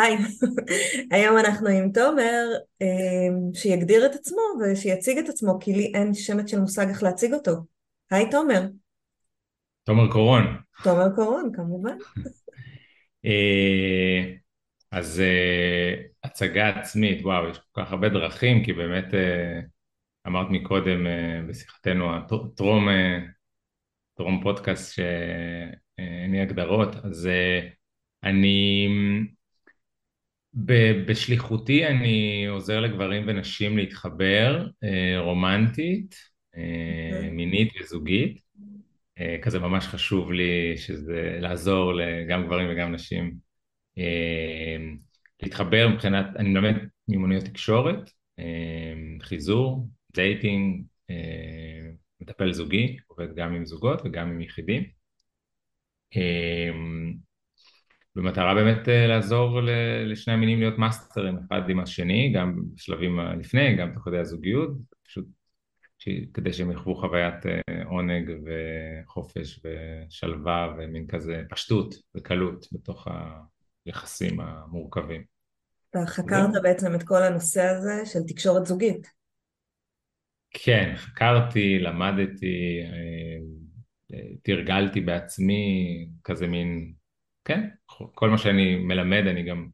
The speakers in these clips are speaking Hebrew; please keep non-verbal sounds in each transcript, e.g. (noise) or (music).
היי, היום אנחנו עם תומר אמ, שיגדיר את עצמו ושיציג את עצמו כי לי אין שמץ של מושג איך להציג אותו. היי תומר. תומר קורון. תומר קורון כמובן. (laughs) אה, אז אה, הצגה עצמית, וואו, יש כל כך הרבה דרכים כי באמת אה, אמרת מקודם בשיחתנו הטרום טרום פודקאסט שאין לי הגדרות, אז אני בשליחותי אני עוזר לגברים ונשים להתחבר אה, רומנטית, אה, אוקיי. מינית וזוגית. אה, כזה ממש חשוב לי שזה לעזור גם גברים וגם נשים להתחבר מבחינת, אני מלמד מיומנויות תקשורת, חיזור, dating, מטפל זוגי, עובד גם עם זוגות וגם עם יחידים. במטרה באמת אה, לעזור לשני המינים להיות מאסטרים אחד עם השני, גם בשלבים לפני, גם תוך כדי הזוגיות, פשוט כדי שהם יחוו חוויית אה, עונג וחופש ושלווה ומין כזה פשטות וקלות בתוך היחסים המורכבים. אתה חקרת זה... בעצם את כל הנושא הזה של תקשורת זוגית. כן, חקרתי, למדתי, אה, תרגלתי בעצמי, כזה מין כן, כל מה שאני מלמד אני גם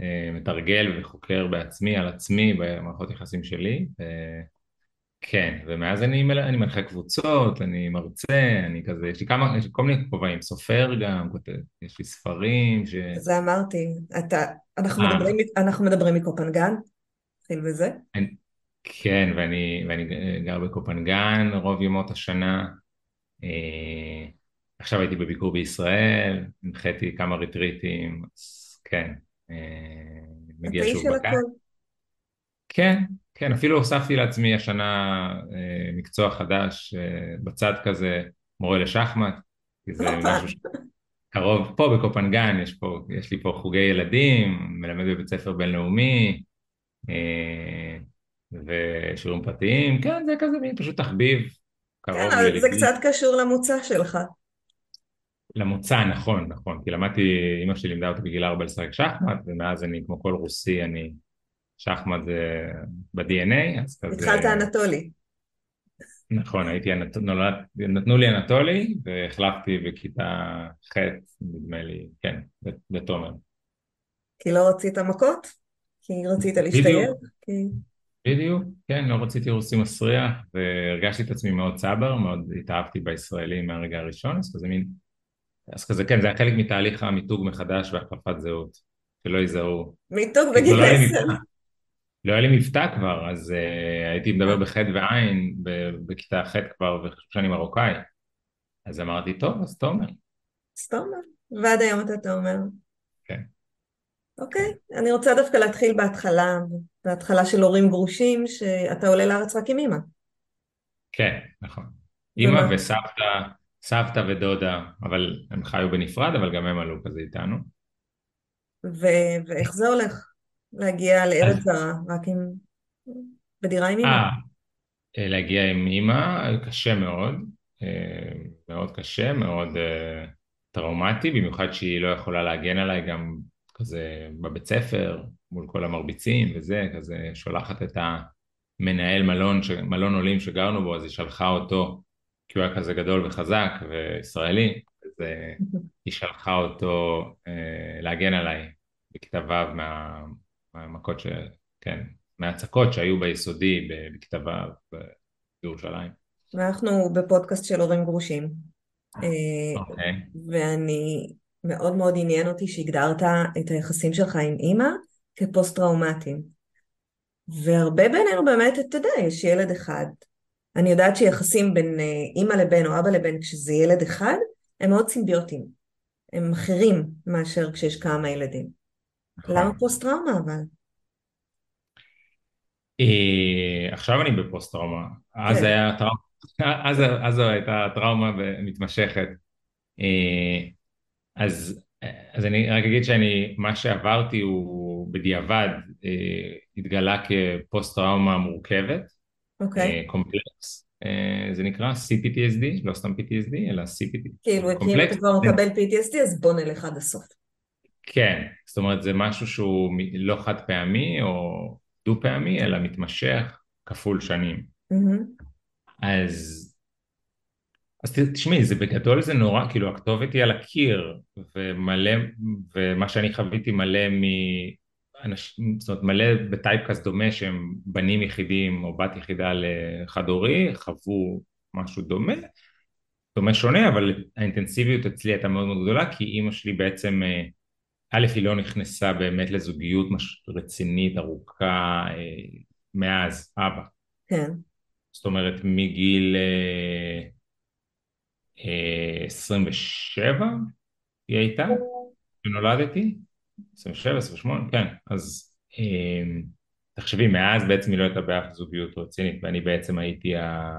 אה, מתרגל וחוקר בעצמי, על עצמי, במערכות יחסים שלי. אה, כן, ומאז אני, מל... אני מנחה קבוצות, אני מרצה, אני כזה, יש לי כמה, יש לי כל מיני כובעים, סופר גם, כותב, יש לי ספרים ש... זה אמרתי, אתה, אנחנו, אה. מדברים, אנחנו מדברים מקופנגן, נתחיל בזה. אני, כן, ואני, ואני גר בקופנגן רוב ימות השנה. אה, עכשיו הייתי בביקור בישראל, הנחיתי כמה ריטריטים, אז כן, אה, מגיע שוב בקיץ. כן, כן, אפילו הוספתי לעצמי השנה אה, מקצוע חדש אה, בצד כזה, מורה לשחמט, כי זה (laughs) משהו קרוב, פה בקופנגן, יש, פה, יש לי פה חוגי ילדים, מלמד בבית ספר בינלאומי, ושיעורים פרטיים, כן, זה כזה מין פשוט תחביב. כן, אבל זה קצת קשור למוצא שלך. למוצא, נכון, נכון, כי למדתי, אמא שלי לימדה אותי בגיל ארבע לשחק שחמט, ומאז אני, כמו כל רוסי, אני, שחמט זה ב-DNA, אז כזה... התחלת אנטולי. נכון, הייתי, נולד, נתנו לי אנטולי, והחלפתי בכיתה ח', נדמה לי, כן, בתומר. כי לא רצית מכות? כי רצית להשתייך? בדיוק, כן, לא רציתי רוסי מסריח, והרגשתי את עצמי מאוד צבר, מאוד התאהבתי בישראלים מהרגע הראשון, אז כזה מין אז כזה כן, זה היה חלק מתהליך המיתוג מחדש והחלפת זהות, שלא יזהו. מיתוג בגיל לא עשר. לא היה לי מבטא כבר, אז uh, הייתי מדבר בחטא ועין בכיתה ח' כבר, וחשוב שאני מרוקאי. אז אמרתי, טוב, אז תומר. אז תומר. ועד היום אתה תומר. כן. אוקיי, אני רוצה דווקא להתחיל בהתחלה, בהתחלה של הורים גרושים, שאתה עולה לארץ רק עם אימא. כן, נכון. אימא וסבתא סבתא ודודה, אבל הם חיו בנפרד, אבל גם הם עלו כזה איתנו. ו- ואיך זה הולך? להגיע לארץ זרה, רק עם... בדירה עם אמא? אה, להגיע עם אמא, קשה מאוד, אה, מאוד קשה, מאוד אה, טראומטי, במיוחד שהיא לא יכולה להגן עליי גם כזה בבית ספר, מול כל המרביצים וזה, כזה שולחת את המנהל מלון, מלון עולים שגרנו בו, אז היא שלחה אותו כי הוא היה כזה גדול וחזק וישראלי, אז אה, (laughs) היא שלחה אותו אה, להגן עליי בכיתה ו' מה, מהמכות ש... כן, מהצקות שהיו ביסודי בכיתה ו' בירושלים. ואנחנו בפודקאסט של הורים גרושים. אה, אוקיי. ואני, מאוד מאוד עניין אותי שהגדרת את היחסים שלך עם אימא כפוסט טראומטיים. והרבה בינינו באמת, אתה יודע, יש ילד אחד אני יודעת שיחסים בין אה, אימא לבן או אבא לבן כשזה ילד אחד הם מאוד סימביוטיים. הם אחרים מאשר כשיש כמה ילדים. למה נכון. פוסט טראומה אבל? אה, עכשיו אני בפוסט טראומה, אז כן, היה טראומה, אז, אז הייתה טראומה מתמשכת. אה, אז, אז אני רק אגיד שאני, מה שעברתי הוא בדיעבד אה, התגלה כפוסט טראומה מורכבת, אוקיי. קומפלקס, זה נקרא CPTSD, לא סתם PTSD, אלא CPT, כאילו, אם אתה כבר מקבל PTSD, אז בוא נלך עד הסוף. כן, זאת אומרת זה משהו שהוא לא חד פעמי או דו פעמי, אלא מתמשך כפול שנים. Mm-hmm. אז, אז תשמעי, זה בגדול זה נורא, כאילו הכתובת היא על הקיר, ומלא, ומה שאני חוויתי מלא. אנשים, זאת אומרת מלא בטייפקאסט דומה שהם בנים יחידים או בת יחידה לחד הורי, חוו משהו דומה, דומה שונה, אבל האינטנסיביות אצלי הייתה מאוד מאוד גדולה, כי אימא שלי בעצם אה, א', היא לא נכנסה באמת לזוגיות רצינית, ארוכה, אה, מאז אבא. כן. זאת אומרת, מגיל 27 אה, היא הייתה, כשנולדתי, 27, 28, כן, אז תחשבי, מאז בעצם היא לא הייתה באף זוגיות רצינית, ואני בעצם הייתי ה...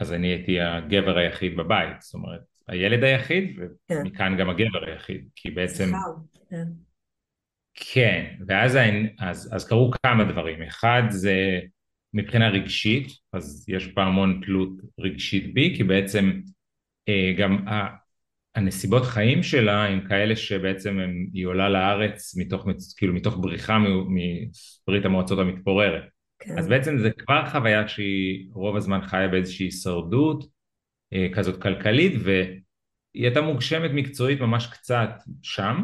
אז אני הייתי הגבר היחיד בבית, זאת אומרת, הילד היחיד, כן. ומכאן כן. גם הגבר היחיד, כי בעצם... כן. כן, ואז אז, אז קרו כמה דברים, אחד זה מבחינה רגשית, אז יש בה המון תלות רגשית בי, כי בעצם אה, גם הנסיבות חיים שלה הם כאלה שבעצם הם, היא עולה לארץ מתוך, כאילו מתוך בריחה מברית המועצות המתפוררת. כן. אז בעצם זה כבר חוויה שהיא רוב הזמן חיה באיזושהי הישרדות, אה, כזאת כלכלית והיא הייתה מוגשמת מקצועית ממש קצת שם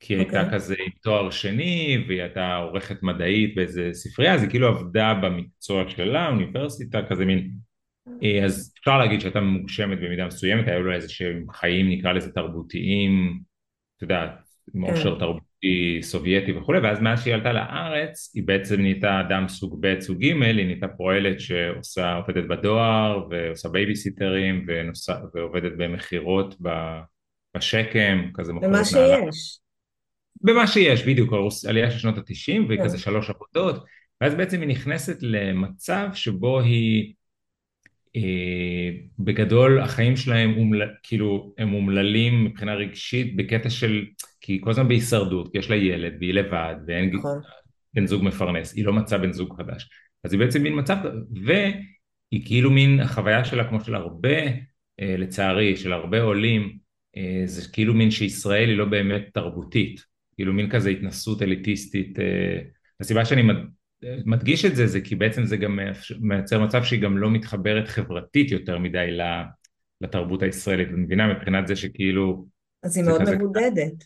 כי היא okay. הייתה אוקיי. כזה עם תואר שני והיא הייתה עורכת מדעית באיזה ספרייה אז היא כאילו עבדה במקצוע שלה, אוניברסיטה כזה מין אז אפשר להגיד שהייתה מוגשמת במידה מסוימת, היו לה איזה שהם חיים נקרא לזה תרבותיים, את יודעת, עם כן. עושר תרבות סובייטי וכולי, ואז מאז שהיא עלתה לארץ היא בעצם נהייתה אדם סוג ב' סוג ג', היא נהייתה פועלת שעושה, עובדת בדואר ועושה בייביסיטרים ונוסע, ועובדת במכירות בשקם, כזה מוכרת במה שיש. במה שיש, בדיוק, עלייה של שנות התשעים כן. שלוש עבודות, ואז בעצם היא נכנסת למצב שבו היא אה, בגדול החיים שלהם אומל, כאילו הם אומללים מבחינה רגשית בקטע של כי היא כל הזמן בהישרדות כי יש לה ילד והיא לבד ואין נכון. בן זוג מפרנס היא לא מצאה בן זוג חדש אז היא בעצם מין מצב והיא כאילו מין החוויה שלה כמו של הרבה אה, לצערי של הרבה עולים אה, זה כאילו מין שישראל היא לא באמת תרבותית כאילו מין כזה התנסות אליטיסטית הסיבה שאני מדגיש את זה זה כי בעצם זה גם מייצר מצב שהיא גם לא מתחברת חברתית יותר מדי לתרבות הישראלית, את מבינה מבחינת זה שכאילו... אז היא מאוד מבודדת.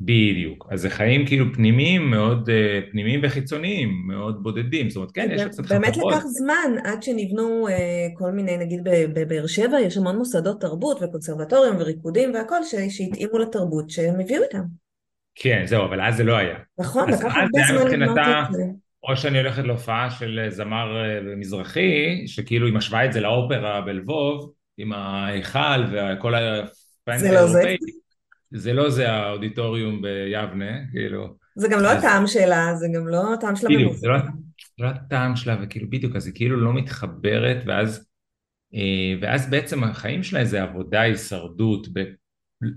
בדיוק, אז זה חיים כאילו פנימיים מאוד אה, פנימיים וחיצוניים, מאוד בודדים, זאת אומרת כן יש קצת חברות. באמת לקח זמן עד שנבנו אה, כל מיני, נגיד בבאר שבע יש המון מוסדות תרבות וקונסרבטוריום וריקודים והכל שהתאימו לתרבות שהם הביאו איתם. כן זהו, אבל אז זה לא היה. נכון, לקח הרבה זמן לבנות את זה. או שאני הולכת להופעה של זמר אה, מזרחי, שכאילו היא משווה את זה לאופרה בלבוב, עם ההיכל וכל הפאנט האירופאי. זה לא זה האודיטוריום ביבנה, כאילו. זה גם לא הטעם שלה, זה גם לא הטעם שלה בדיוק, זה לא, לא הטעם שלה, וכאילו בדיוק, אז היא כאילו לא מתחברת, ואז, אה, ואז בעצם החיים שלה זה עבודה, הישרדות,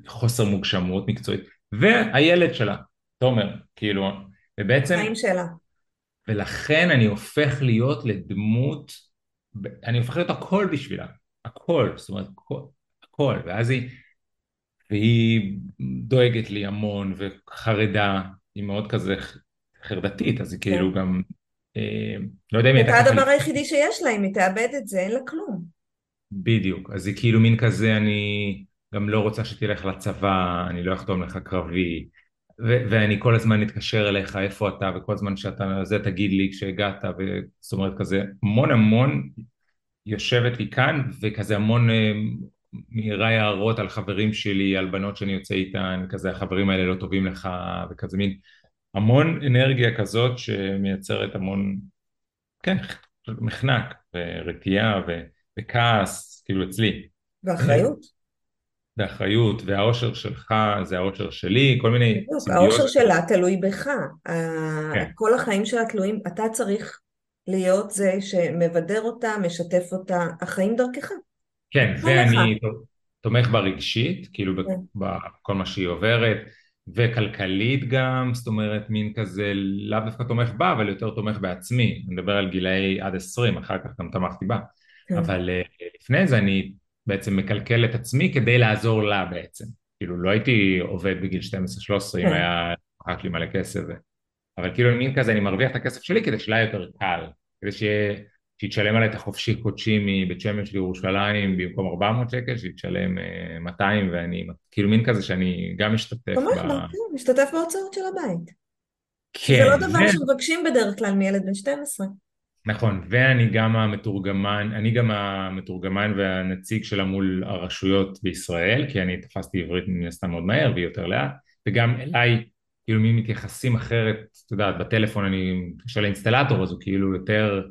בחוסר מוגשמות מקצועית, והילד שלה, תומר, כאילו, ובעצם... החיים שלה. ולכן אני הופך להיות לדמות, אני הופך להיות הכל בשבילה, הכל, זאת אומרת הכל, הכל, ואז היא, והיא דואגת לי המון וחרדה, היא מאוד כזה חרדתית, אז היא כן. כאילו גם, אה, לא יודע אם היא הייתה... זה הדבר היחידי שיש לה, אם היא תאבד את זה, אין לה כלום. בדיוק, אז היא כאילו מין כזה, אני גם לא רוצה שתלך לצבא, אני לא אחתום לך קרבי, ואני כל הזמן אתקשר אליך איפה אתה וכל הזמן שאתה זה תגיד לי כשהגעת וזאת אומרת כזה המון המון יושבת לי כאן וכזה המון אה, מהירה הערות על חברים שלי על בנות שאני יוצא איתן כזה החברים האלה לא טובים לך וכזה מין המון אנרגיה כזאת שמייצרת המון כן מחנק ורתיעה ו- וכעס כאילו אצלי. ואחריות באחריות, והאושר שלך זה האושר שלי, כל מיני בדיוק, האושר. שלה תלוי בך. כן, כל החיים שלה תלויים, אתה צריך להיות זה שמבדר אותה, משתף אותה, החיים דרכך. כן, עליך. ואני תומך בה רגשית, כאילו כן, בכל מה שהיא עוברת, וכלכלית גם, זאת אומרת מין כזה, לאו דווקא תומך בה, אבל יותר תומך בעצמי, אני מדבר על גילאי עד עשרים, אחר כך גם תמכתי בה, כן, אבל אה, לפני זה אני בעצם מקלקל את עצמי כדי לעזור לה בעצם, כאילו לא הייתי עובד בגיל 12-13 אם כן. היה אכפת לי מלא כסף, אבל כאילו מין כזה אני מרוויח את הכסף שלי כדי שלה יותר קל, כדי שיהיה שהיא תשלם עליי את החופשי חודשי מבית שמש לירושלים במקום 400 שקל, שהיא תשלם 200 ואני, כאילו מין כזה שאני גם משתתף ב... תומך בה, כן, משתתף בהוצאות של הבית. כן, לא דבר. שמבקשים בדרך כלל מילד בן 12. נכון, ואני גם המתורגמן, אני גם המתורגמן והנציג שלה מול הרשויות בישראל, כי אני תפסתי עברית מן הסתם מאוד מהר והיא יותר לאט, וגם אליי, כאילו מי מתייחסים אחרת, את יודעת, בטלפון אני מתקשר לאינסטלטור, אז הוא כאילו יותר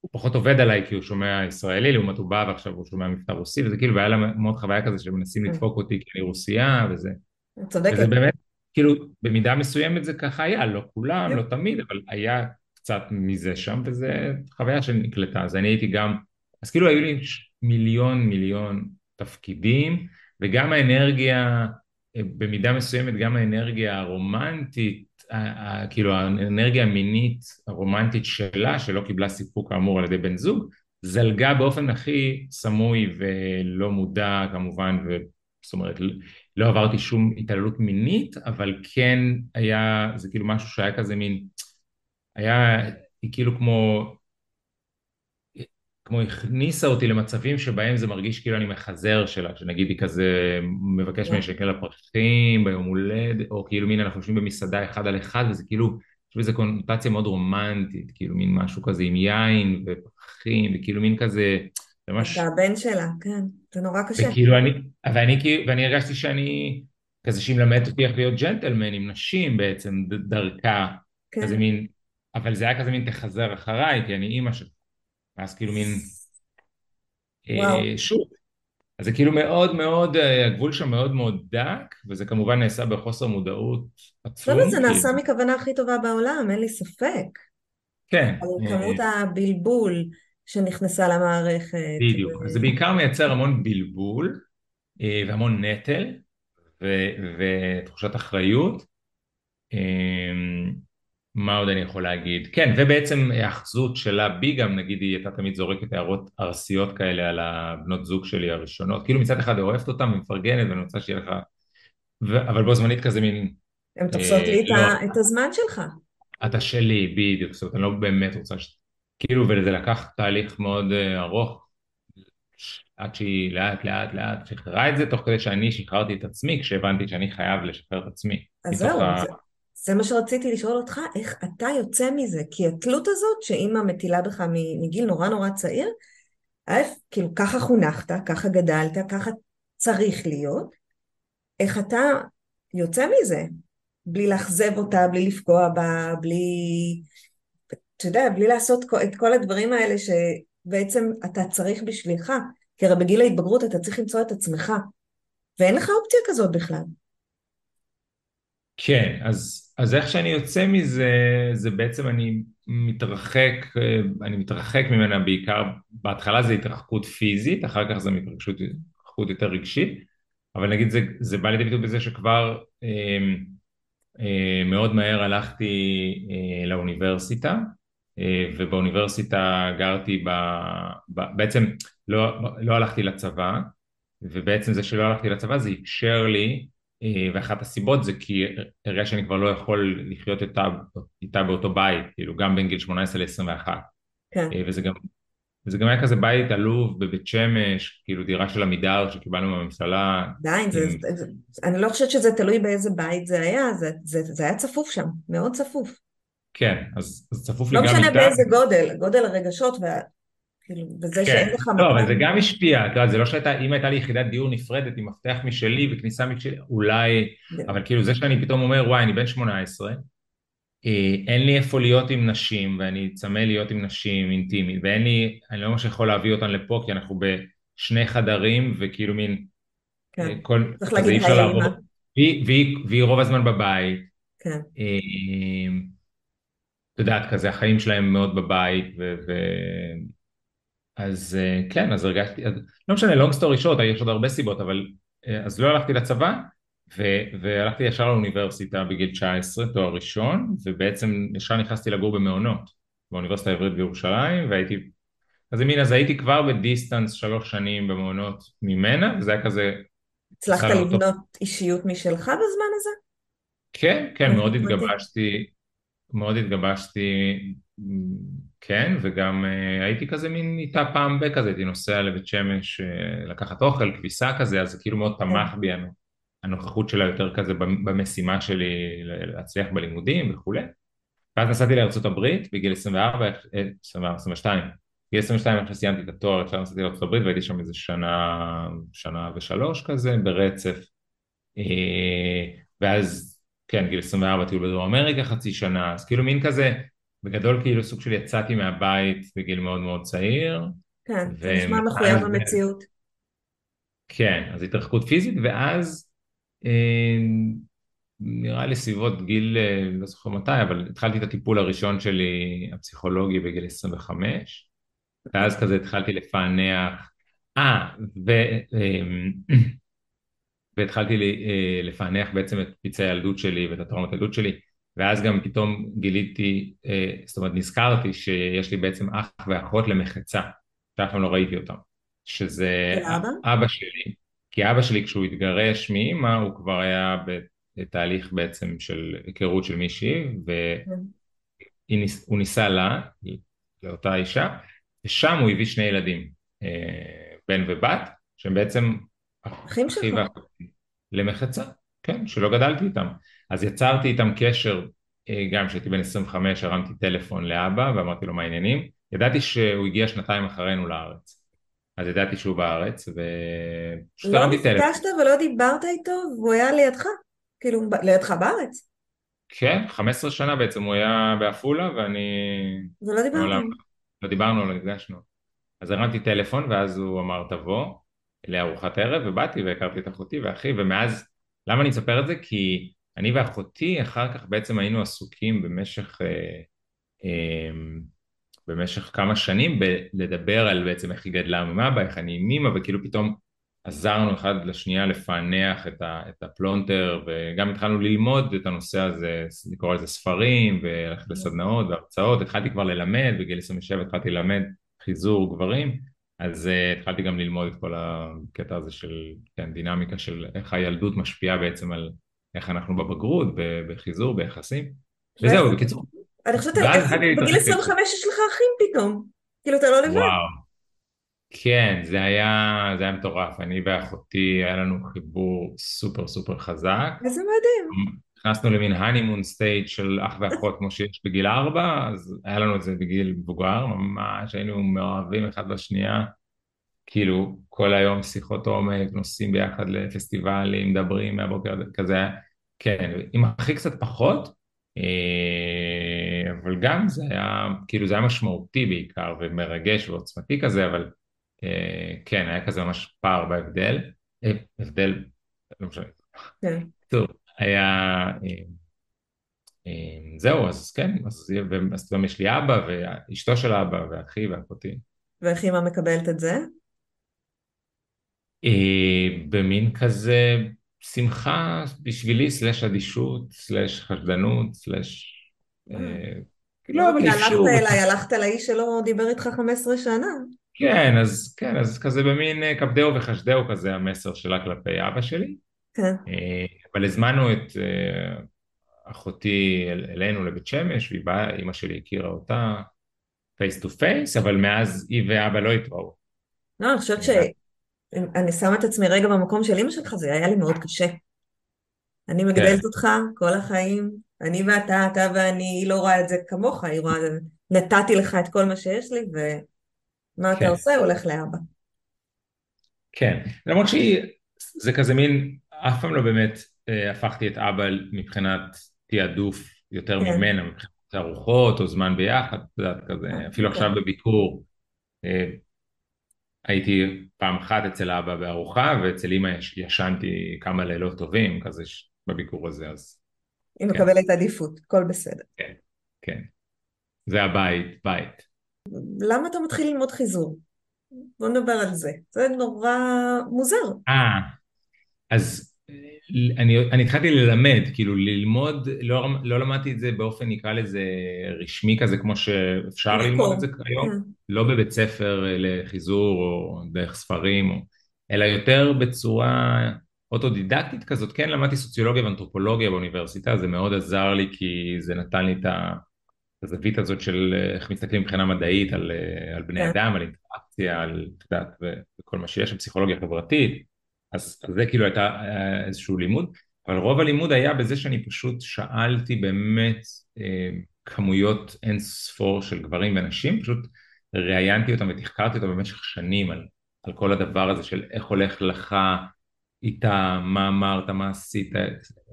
הוא פחות עובד עליי כי הוא שומע ישראלי, לעומת הוא בא ועכשיו הוא שומע מבטא רוסי, וזה כאילו, והיה לה מאוד חוויה כזה שמנסים כן, לדפוק אותי כי אני רוסייה, וזה, את וזה צודקת. באמת, כאילו, במידה מסוימת זה ככה היה, לא כולם, כן. לא תמיד, אבל היה קצת מזה שם, וזה חוויה שנקלטה, אז אני הייתי גם, אז כאילו היו לי מיליון מיליון תפקידים, וגם האנרגיה, במידה מסוימת גם האנרגיה הרומנטית, כאילו האנרגיה המינית הרומנטית שלה, שלא קיבלה סיפוק כאמור על ידי בן זוג, זלגה באופן הכי סמוי ולא מודע כמובן, זאת אומרת לא עברתי שום התעללות מינית, אבל כן היה, זה כאילו משהו שהיה כזה מין, היה, היא כאילו כמו כמו הכניסה אותי למצבים שבהם זה מרגיש כאילו אני מחזר שלה, שנגיד היא כזה מבקש ממני שקל לפרחים ביום הולדת, או כאילו מין אנחנו יושבים במסעדה אחד על אחד, וזה כאילו, יש בזה קונוטציה מאוד רומנטית, כאילו מין משהו כזה עם יין ופרחים, וכאילו מין כזה, ממש... אתה הבן שלה, כן, זה נורא קשה. וכאילו אני, ואני, ואני הרגשתי שאני, כזה שהיא מלמדת אותי איך להיות ג'נטלמן עם נשים בעצם, דרכה, כן. כזה מין, אבל זה היה כזה מין תחזר אחריי, כי אני אימא שלך. אז כאילו מין. אה, שוב, אז זה כאילו מאוד מאוד, אה, הגבול שם מאוד מאוד דק, וזה כמובן נעשה בחוסר מודעות עצום. זה כי... נעשה מכוונה הכי טובה בעולם, אין לי ספק. כן. על כמות הבלבול שנכנסה למערכת. בדיוק, אז זה בעיקר מייצר המון בלבול אה, והמון נטל ו- ותחושת אחריות. אה, מה עוד אני יכול להגיד? כן, ובעצם האחזות שלה בי גם, נגיד היא הייתה תמיד זורקת הערות ארסיות כאלה על הבנות זוג שלי הראשונות, כאילו מצד אחד אוהבת אותם ומפרגנת ואני רוצה שיהיה לך, ו... אבל בו זמנית כזה מין... הן תופסות לי את, לא, ה... את הזמן שלך. אתה שלי, בדיוק, זאת אומרת, אני לא באמת רוצה ש... כאילו, וזה לקח תהליך מאוד uh, ארוך, עד שהיא לאט לאט לאט שחררה את זה, תוך כדי שאני שחררתי את עצמי, כשהבנתי שאני חייב לשחרר את עצמי. אז זהו, ה... זה, מה שרציתי לשאול אותך, איך אתה יוצא מזה? כי התלות הזאת שאימא מטילה בך מגיל נורא נורא צעיר, א', כאילו ככה חונכת, ככה גדלת, ככה צריך להיות, איך אתה יוצא מזה? בלי לאכזב אותה, בלי לפגוע בה, בלי... אתה יודע, בלי לעשות את כל הדברים האלה שבעצם אתה צריך בשבילך. כי הרי בגיל ההתבגרות אתה צריך למצוא את עצמך, ואין לך אופציה כזאת בכלל. כן, אז, אז איך שאני יוצא מזה, זה בעצם אני מתרחק, אני מתרחק ממנה בעיקר, בהתחלה זה התרחקות פיזית, אחר כך זה התרחקות יותר רגשית, אבל נגיד זה, זה בא לידי ביטוי בזה שכבר אה, אה, מאוד מהר הלכתי אה, לאוניברסיטה, אה, ובאוניברסיטה גרתי ב... ב בעצם לא, לא הלכתי לצבא, ובעצם זה שלא הלכתי לצבא זה אפשר לי ואחת הסיבות זה כי הרגע שאני כבר לא יכול לחיות איתה, איתה באותו בית, כאילו גם בין גיל 18 ל-21. כן. וזה גם, וזה גם היה כזה בית עלוב בבית שמש, כאילו דירה של עמידר שקיבלנו מהממשלה. עדיין, זה, זה, אני לא חושבת שזה תלוי באיזה בית זה היה, זה, זה, זה היה צפוף שם, מאוד צפוף. כן, אז, אז צפוף לא לי גם איתה. לא משנה באיזה גודל, גודל הרגשות, וה... כאילו, וזה כן. שאין לך לא. אבל זה גם השפיע, את יודעת, זה לא שהייתה, אם הייתה לי יחידת דיור נפרדת עם מפתח משלי וכניסה משלי, אולי, אבל כאילו זה שאני פתאום אומר, וואי, אני בן 18, אה, אין לי איפה להיות עם נשים, ואני צמא להיות עם נשים אינטימית, ואין לי, אני לא ממש יכול להביא אותן לפה, כי אנחנו בשני חדרים, וכאילו מין, כן. כל, צריך להגיד היי. והיא, והיא, והיא רוב הזמן בבית, כן, אה, את יודעת, כזה החיים שלהם מאוד בבית, ו... ו... אז אה, כן, אז הרגשתי, אז, לא משנה, long story short, יש עוד הרבה סיבות, אבל אה, אז לא הלכתי לצבא, ו, והלכתי ישר לאוניברסיטה בגיל 19, תואר ראשון, ובעצם ישר נכנסתי לגור במעונות, באוניברסיטה העברית בירושלים, והייתי, אז מין, אז הייתי כבר בדיסטנס שלוש שנים במעונות ממנה, וזה היה כזה, הצלחת. לבנות אישיות משלך בזמן הזה? כן, כן, איפה מאוד? התגבשתי, מאוד התגבשתי, כן, וגם אה, הייתי כזה מין איתה פעם בכזה, הייתי נוסע לבית שמש אה, לקחת אוכל, כביסה כזה, אז זה כאילו מאוד תמך בי הנ- הנוכחות שלה יותר כזה במ- במשימה שלי להצליח בלימודים וכולי. ואז נסעתי הברית בגיל 24, אה, 24, 22, בגיל 22 אחרי שסיימתי את התואר, עכשיו נסעתי הברית והייתי שם איזה שנה, שנה ושלוש כזה ברצף. אה, ואז, כן, גיל 24 טיול בדרום אמריקה חצי שנה, אז כאילו מין כזה, בגדול כאילו סוג של יצאתי מהבית בגיל מאוד מאוד צעיר, כן, זה ומאז- נשמע מחויב המציאות. כן, אז התרחקות פיזית, ואז אה, נראה לי סביבות גיל, אה, לא זוכר מתי, אבל התחלתי את הטיפול הראשון שלי, הפסיכולוגי, בגיל 25, ואז כזה התחלתי לפענח, אה, ו... אה, (clears throat) והתחלתי לי, אה, לפענח בעצם את פצעי הילדות שלי ואת הטראומת הילדות שלי ואז גם פתאום גיליתי, אה, זאת אומרת נזכרתי שיש לי בעצם אח ואחות למחצה שאף פעם לא ראיתי אותם שזה ולאבא? אבא שלי כי אבא שלי כשהוא התגרש מאימא הוא כבר היה בתהליך בעצם של היכרות של מישהי והוא ניסה לה, לאותה אישה ושם הוא הביא שני ילדים אה, בן ובת שהם בעצם אחים אחי שלך. למחצה, כן, שלא גדלתי איתם. אז יצרתי איתם קשר, אה, גם כשהייתי בן 25 הרמתי טלפון לאבא ואמרתי לו מה העניינים. ידעתי שהוא הגיע שנתיים אחרינו לארץ. אז ידעתי שהוא בארץ ופשוט לא הרמתי טלפון. נפגשת ולא דיברת איתו והוא היה לידך? כאילו, לידך בארץ? כן, 15 שנה בעצם הוא היה בעפולה ואני... ולא מעולם דיברתם? לא דיברנו, לא נפגשנו. אז הרמתי טלפון ואז הוא אמר תבוא לארוחת ערב ובאתי והכרתי את אחותי ואחי ומאז, למה אני מספר את זה? כי אני ואחותי אחר כך בעצם היינו עסוקים במשך, אה, אה, במשך כמה שנים בלדבר על בעצם איך היא גדלה עם אבא, איך אני עם אמא וכאילו פתאום עזרנו אחד לשנייה לפענח את, ה, את הפלונטר וגם התחלנו ללמוד את הנושא הזה, לקרוא לזה ספרים וללכת לסדנאות והרצאות, התחלתי כבר ללמד, בגיל 27 התחלתי ללמד חיזור גברים, אז אה, התחלתי גם ללמוד את כל הקטע הזה של כן, דינמיקה של איך הילדות משפיעה בעצם על איך אנחנו בבגרות, בחיזור, ביחסים, וזהו, בקיצור. אני חושבת, בגיל להתרחק. 25 יש לך אחים פתאום. כאילו, אתה לא לבד. וואו. כן, זה היה, זה היה מטורף, אני ואחותי היה לנו חיבור סופר סופר חזק, איזה מדהים. נכנסנו למין honeymoon state של אח ואחות כמו שיש בגיל ארבע, אז היה לנו את זה בגיל מבוגר, ממש היינו מאוהבים אחד בשנייה, כאילו כל היום שיחות עומק, נוסעים ביחד לפסטיבלים, מדברים מהבוקר כזה, כן, עם אחי קצת פחות, אה, אבל גם זה היה, כאילו זה היה משמעותי בעיקר ומרגש ועוצמתי כזה, אבל אה, כן, היה כזה ממש פער בהבדל, אה, הבדל, לא משנה, כן. טוב, היה, זהו, אז כן, אז אז גם יש לי אבא ואשתו של אבא ואחי ואחותי. ואיך אמא מקבלת את זה? במין כזה שמחה בשבילי, slash אדישות, slash חשדנות, slash... אה, לא, אבל כי הלכת. אליי, הלכת לאיש שלא דיבר איתך 15 שנה. כן, אז כן, אז כזה במין אה, כבדהו וחשדהו כזה המסר שלה כלפי אבא שלי. כן. אה, אבל הזמנו את אה, אחותי אל- אלינו לבית שמש, והיא באה, אימא שלי הכירה אותה face to face, אבל מאז היא ואבא לא התראו. לא, אני חושבת שאני שמה את עצמי רגע במקום של אמא שלך, זה היה לי מאוד קשה. אני מגדלת אותך כל החיים, אני ואתה, אתה ואני, היא לא רואה את זה כמוך, היא רואה נתתי לך את כל מה שיש לי, ומה אתה כן. עושה? הולך לאבא. כן, למרות שהיא, זה כזה מין, אף פעם לא באמת אה, הפכתי את אבא מבחינת תעדוף יותר כן. ממנה, מבחינת ארוחות או זמן ביחד, את יודעת, כזה, אפילו כן. עכשיו בביקור. אה, הייתי פעם אחת אצל אבא בארוחה, ואצל אמא יש, ישנתי כמה לילות טובים, כזה בביקור הזה, אז... היא כן. מקבלת עדיפות, הכל בסדר. כן, כן. זה הבית, בית. למה אתה מתחיל ללמוד חיזור? בוא נדבר על זה. זה נורא מוזר. אה, אז אני, אני התחלתי ללמד, כאילו ללמוד, לא, לא למדתי את זה באופן נקרא לזה רשמי כזה כמו שאפשר ללמוד את זה כיום, כן. לא בבית ספר לחיזור או דרך ספרים, אלא יותר בצורה אוטודידקטית כזאת, כן למדתי סוציולוגיה ואנתרופולוגיה באוניברסיטה, זה מאוד עזר לי כי זה נתן לי את הזווית הזאת של איך מסתכלים מבחינה מדעית על, על בני כן. אדם, על אינטראקציה, על, את יודעת, וכל מה שיש, פסיכולוגיה חברתית אז, זה כאילו הייתה אה, איזשהו לימוד, אבל רוב הלימוד היה בזה שאני פשוט שאלתי באמת אה, כמויות אין ספור של גברים ונשים, פשוט ראיינתי אותם ותחקרתי אותם במשך שנים על, על כל הדבר הזה של איך הולך לך איתה, מה אמרת, מה עשית,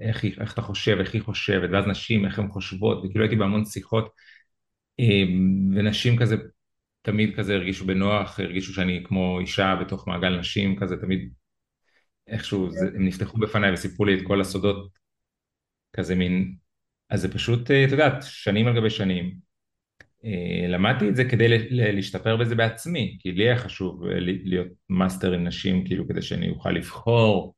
איך, איך אתה חושב, איך היא חושבת, ואז נשים, איך הן חושבות, וכאילו הייתי בהמון שיחות, אה, ונשים כזה תמיד כזה הרגישו בנוח, הרגישו שאני כמו אישה בתוך מעגל נשים, כזה תמיד איכשהו זה, הם נפתחו בפניי וסיפרו לי את כל הסודות כזה מין, אז זה פשוט, אה, את יודעת, שנים על גבי שנים. אה, למדתי את זה כדי להשתפר בזה בעצמי, כי לי היה חשוב אה, להיות master עם נשים, כאילו כדי שאני אוכל לבחור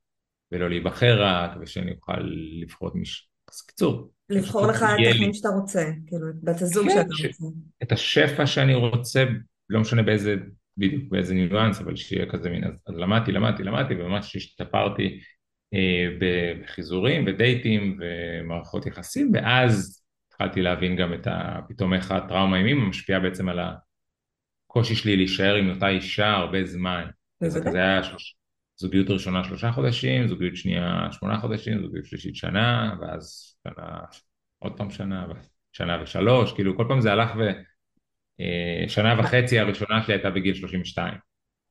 ולא להיבחר רק, ושאני אוכל לבחור את מיש... אז קיצור. לבחור לך את החיים שאתה רוצה, כאילו, את בת הזוג כן, שאתה רוצה. את השפע שאני רוצה, לא משנה באיזה בדיוק באיזה ניואנס, אבל שיהיה כזה מין, אז, אז למדתי, למדתי, למדתי, וממש השתפרתי אה, בחיזורים ודייטים ומערכות יחסים, ואז התחלתי להבין גם את ה... פתאום איך הטראומה עם אמא משפיעה בעצם על הקושי שלי להישאר עם אותה אישה הרבה זמן. זה כזה היה שלוש... זוגיות ראשונה שלושה חודשים, זוגיות שנייה שמונה חודשים, זוגיות שלישית שנה, ואז שנה, עוד פעם שנה, שנה ושלוש, כאילו כל פעם זה הלך ו... אה, שנה וחצי הראשונה שלי הייתה בגיל 32.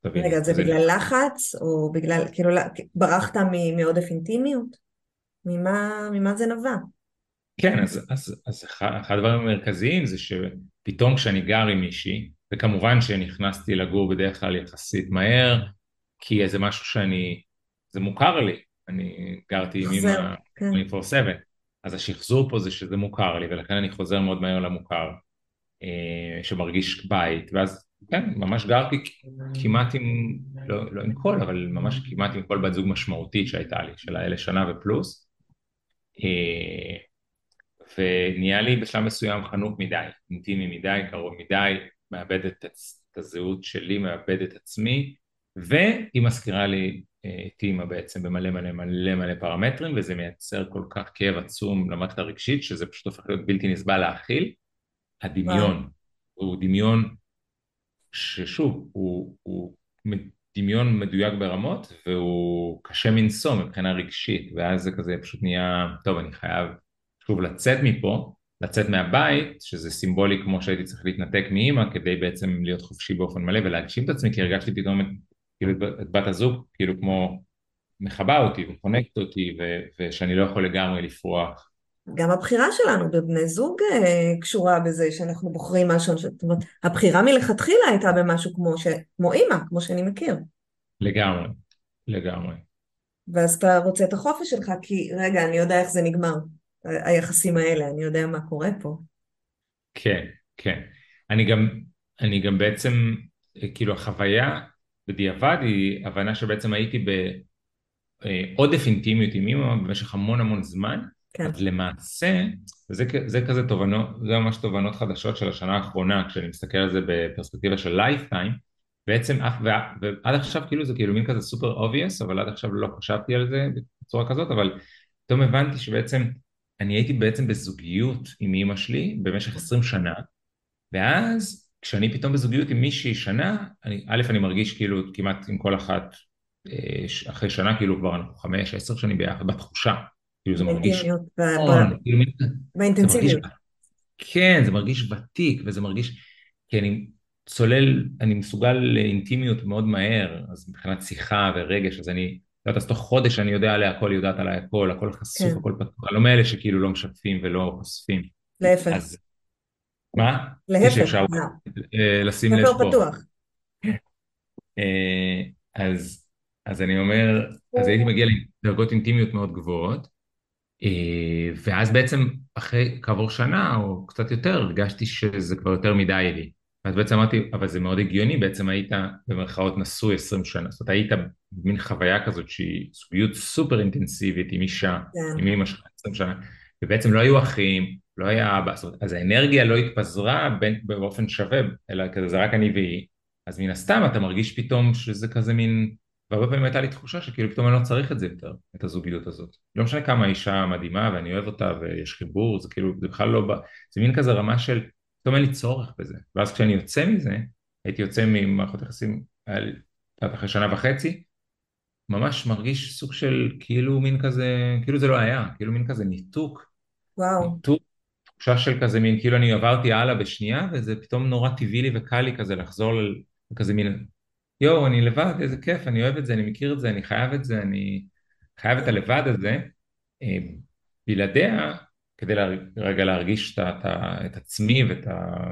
רגע, זה בגלל לחץ, או בגלל, כאילו, ברחת מעודף אינטימיות? ממה, ממה זה נבע? כן, אז, אז, אז אחד הדברים המרכזיים זה שפתאום כשאני גר עם מישהי, וכמובן שנכנסתי לגור בדרך כלל יחסית מהר, כי זה משהו שאני, זה מוכר לי, אני גרתי עם אמא 24/7, כן. אז השחזור פה זה שזה מוכר לי, ולכן אני חוזר מאוד מהר למוכר. אה, שמרגיש בית, ואז כן, ממש גרתי כמעט עם, לא, לא עם כל, אבל ממש כמעט עם כל בת זוג משמעותית שהייתה לי, של האלה שנה ופלוס, אה, ונהיה לי בשלב מסוים חנוק מדי, אינטימי מדי, קרוב מדי, מאבד את, את הזהות שלי, מאבד את עצמי, והיא מזכירה לי אה, את אימא בעצם במלא מלא מלא מלא פרמטרים, וזה מייצר כל כך כאב עצום למערכת הרגשית, שזה פשוט הופך להיות בלתי נסבל להכיל. הדמיון. הוא דמיון ששוב, הוא, הוא דמיון מדויק ברמות והוא קשה מנשוא מבחינה רגשית ואז זה כזה פשוט נהיה, טוב אני חייב שוב לצאת מפה, לצאת מהבית, שזה סימבולי כמו שהייתי צריך להתנתק מאימא כדי בעצם להיות חופשי באופן מלא ולהגשים את עצמי כי הרגשתי פתאום את, כאילו, את בת הזוג כאילו כמו מכבה אותי וחונקת אותי ו, ושאני לא יכול לגמרי לפרוח גם הבחירה שלנו בבני זוג אה, קשורה בזה שאנחנו בוחרים משהו, זאת אומרת, הבחירה מלכתחילה הייתה במשהו כמו, ש... כמו אימא, כמו שאני מכיר. לגמרי, לגמרי. ואז אתה רוצה את החופש שלך, כי רגע, אני יודע איך זה נגמר, היחסים האלה, אני יודע מה קורה פה. כן, כן. אני גם, אני גם בעצם, כאילו החוויה בדיעבד היא הבנה שבעצם הייתי בעודף אה, אינטימיות עם אימא במשך המון המון זמן, כן. אז למעשה, וזה זה כזה תובנות, זה ממש תובנות חדשות של השנה האחרונה, כשאני מסתכל על זה בפרספקטיבה של lifetime, בעצם אף, ועד עכשיו כאילו זה כאילו מין כזה super obvious, אבל עד עכשיו לא חשבתי על זה בצורה כזאת, אבל פתאום הבנתי שבעצם אני הייתי בעצם בזוגיות עם אימא שלי במשך עשרים שנה, ואז כשאני פתאום בזוגיות עם מישהי שנה, אני, א', אני מרגיש כאילו כמעט עם כל אחת, אה, אחרי שנה כאילו כבר אנחנו חמש, עשר שנים ביחד, בתחושה. כאילו זה מרגיש... נכון, כאילו באינטנסיביות. כן, זה מרגיש ותיק וזה מרגיש... כי אני צולל, אני מסוגל לאינטימיות מאוד מהר, אז מבחינת שיחה ורגש, אז אני... לא יודעת, אז תוך חודש אני יודע עליה הכל, יודעת עליה הכל, הכל חשוף, כן. הכל פתוח, לא מאלה שכאילו לא משתפים ולא חושפים. להפך. אז... מה? להפך. שאפשר אה, לשים לב פה. פתוח. (laughs) אה, אז, אז אני אומר, אז הייתי מגיע לדרגות אינטימיות מאוד גבוהות, ואז בעצם אחרי כעבור שנה או קצת יותר הרגשתי שזה כבר יותר מדי לי. אז בעצם אמרתי, אבל זה מאוד הגיוני, בעצם היית במרכאות נשוי 20 שנה, זאת אומרת היית במין חוויה כזאת שהיא זוגיות סופר אינטנסיבית עם אישה, כן. עם אמא שלך 20 שנה, ובעצם לא היו אחים, לא היה אבא, זאת אומרת, אז האנרגיה לא התפזרה בין, באופן שווה, אלא כזה זה רק אני והיא, אז מן הסתם אתה מרגיש פתאום שזה כזה מין, והרבה פעמים הייתה לי תחושה שכאילו פתאום אני לא צריך את זה יותר, את הזוגיות הזאת. לא משנה כמה אישה מדהימה ואני אוהב אותה ויש חיבור, זה כאילו, זה בכלל לא, זה מין כזה רמה של פתאום אין לי צורך בזה. ואז כשאני יוצא מזה, הייתי יוצא ממערכות יחסים אחרי שנה וחצי, ממש מרגיש סוג של כאילו מין כזה, כאילו זה לא היה, כאילו מין כזה ניתוק. וואו. ניתוק, תחושה של כזה מין, כאילו אני עברתי הלאה בשנייה, וזה פתאום נורא טבעי לי וקל לי כזה לחזור לכזה מין, יואו, אני לבד, איזה כיף, אני אוהב את זה, אני מכיר את זה, אני חייב את זה, אני חייב את הלבד הזה. אה, בלעדיה, כדי לה, רגע להרגיש את, את, את עצמי ואת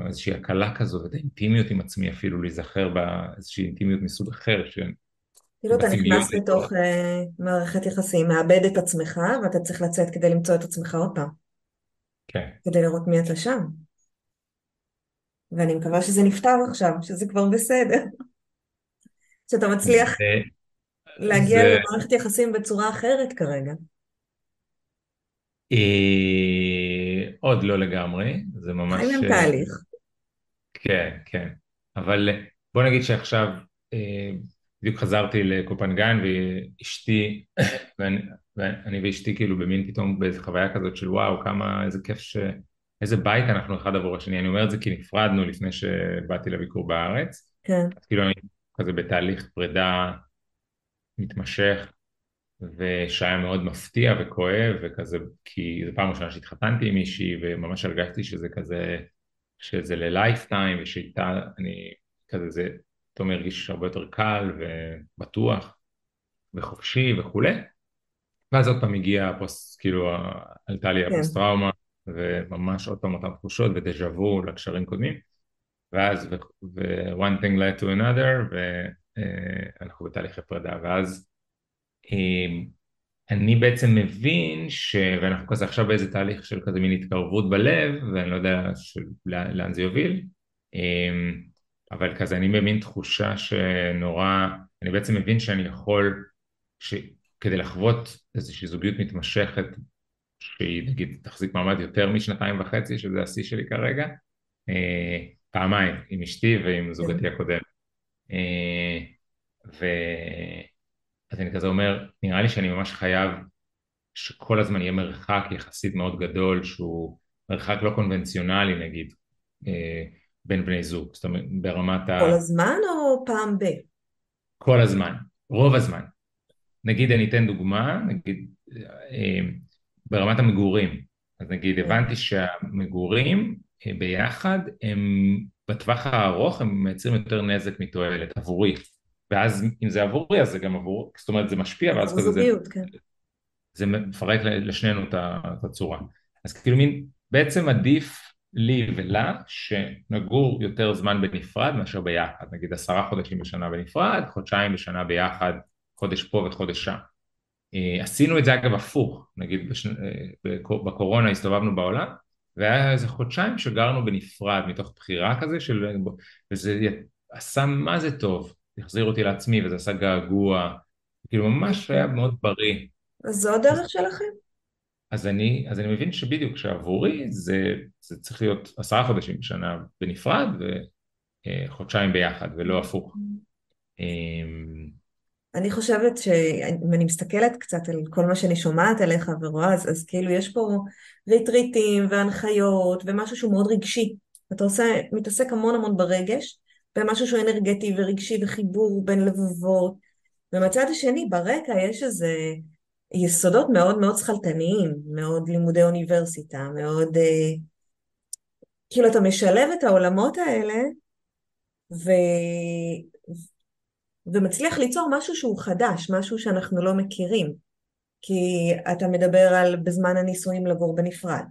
איזושהי הקלה כזו ואת האינטימיות עם עצמי אפילו, להיזכר באיזושהי אינטימיות מסוג אחר. ש... כאילו אתה נכנס לתוך uh, מערכת יחסים, מאבד את עצמך ואתה צריך לצאת כדי למצוא את עצמך עוד פעם. כן. כדי לראות מי אתה שם. ואני מקווה שזה נפתר עכשיו, שזה כבר בסדר. שאתה מצליח זה, להגיע זה... למערכת יחסים בצורה אחרת כרגע. אה, עוד לא לגמרי, זה ממש... חיים הם תהליך. כן, כן. אבל בוא נגיד שעכשיו אה, בדיוק חזרתי לקופנגן ואשתי, (coughs) ואני, ואני ואשתי כאילו במין פתאום באיזה חוויה כזאת של וואו, כמה, איזה כיף ש... איזה בית אנחנו אחד עבור השני. אני אומר את זה כי נפרדנו לפני שבאתי לביקור בארץ. כן. אז כאילו אני כזה בתהליך פרידה מתמשך, ושהיה מאוד מפתיע וכואב וכזה, כי זו פעם ראשונה שהתחתנתי עם מישהי וממש הרגשתי שזה כזה, שזה ללייפטיים ושאיתה אני כזה, זה פתאום הרגיש הרבה יותר קל ובטוח וחופשי וכולי. ואז עוד פעם הגיע הפוסט, כאילו עלתה לי כן. הפוסט טראומה וממש עוד פעם אותן תחושות ודז'ה וו לקשרים קודמים. ואז ו-one thing led to another ואנחנו בתהליכי פרידה ואז אמ, אני בעצם מבין ש... ואנחנו כזה עכשיו באיזה תהליך של כזה מין התקרבות בלב ואני לא יודע של... לאן זה יוביל אמ, אבל כזה אני במין תחושה שנורא אני בעצם מבין שאני יכול. כדי לחוות איזושהי זוגיות מתמשכת שהיא נגיד תחזיק מעמד יותר משנתיים וחצי שזה השיא שלי כרגע אה, פעמיים עם אשתי ועם זוגתי הקודמת אה, ו... אז אני כזה אומר, נראה לי שאני ממש חייב שכל הזמן יהיה מרחק יחסית מאוד גדול שהוא מרחק לא קונבנציונלי נגיד אה, בין בני זוג, זאת אומרת ברמת ה... כל הזמן או פעם ב? כל הזמן, רוב הזמן. נגיד אני אתן דוגמה, נגיד אה, ברמת המגורים, אז נגיד כן. הבנתי שהמגורים ביחד הם בטווח הארוך הם מייצרים יותר נזק מתועלת עבורי, ואז אם זה עבורי אז זה גם עבור, זאת אומרת זה משפיע ואז כזה זה, כן. זה מפרק לשנינו את הצורה. אז כאילו מין, בעצם עדיף לי ולה שנגור יותר זמן בנפרד מאשר ביחד, נגיד עשרה חודשים בשנה בנפרד, חודשיים בשנה ביחד, חודש פה וחודש שם. אה, עשינו את זה אגב הפוך, נגיד בש... אה, בקורונה הסתובבנו בעולם והיה איזה חודשיים שגרנו בנפרד מתוך בחירה כזה של... וזה עשה מה זה טוב, החזיר אותי לעצמי וזה עשה געגוע, כאילו ממש היה מאוד בריא. אז זו הדרך שלכם? אז אני, אז אני מבין שבדיוק שעבורי זה, זה צריך להיות עשרה חודשים בשנה בנפרד וחודשיים ביחד ולא הפוך. אמ, אני חושבת שאם אני מסתכלת קצת על כל מה שאני שומעת עליך ורואה, אז, אז כאילו יש פה ריטריטים והנחיות ומשהו שהוא מאוד רגשי. אתה עושה, מתעסק המון המון ברגש, במשהו שהוא אנרגטי ורגשי וחיבור בין לבבות. ומצד השני, ברקע יש איזה יסודות מאוד מאוד שכלתניים, מאוד לימודי אוניברסיטה, מאוד... אה, כאילו אתה משלב את העולמות האלה ו... ומצליח ליצור משהו שהוא חדש, משהו שאנחנו לא מכירים. כי אתה מדבר על בזמן הנישואים לגור בנפרד.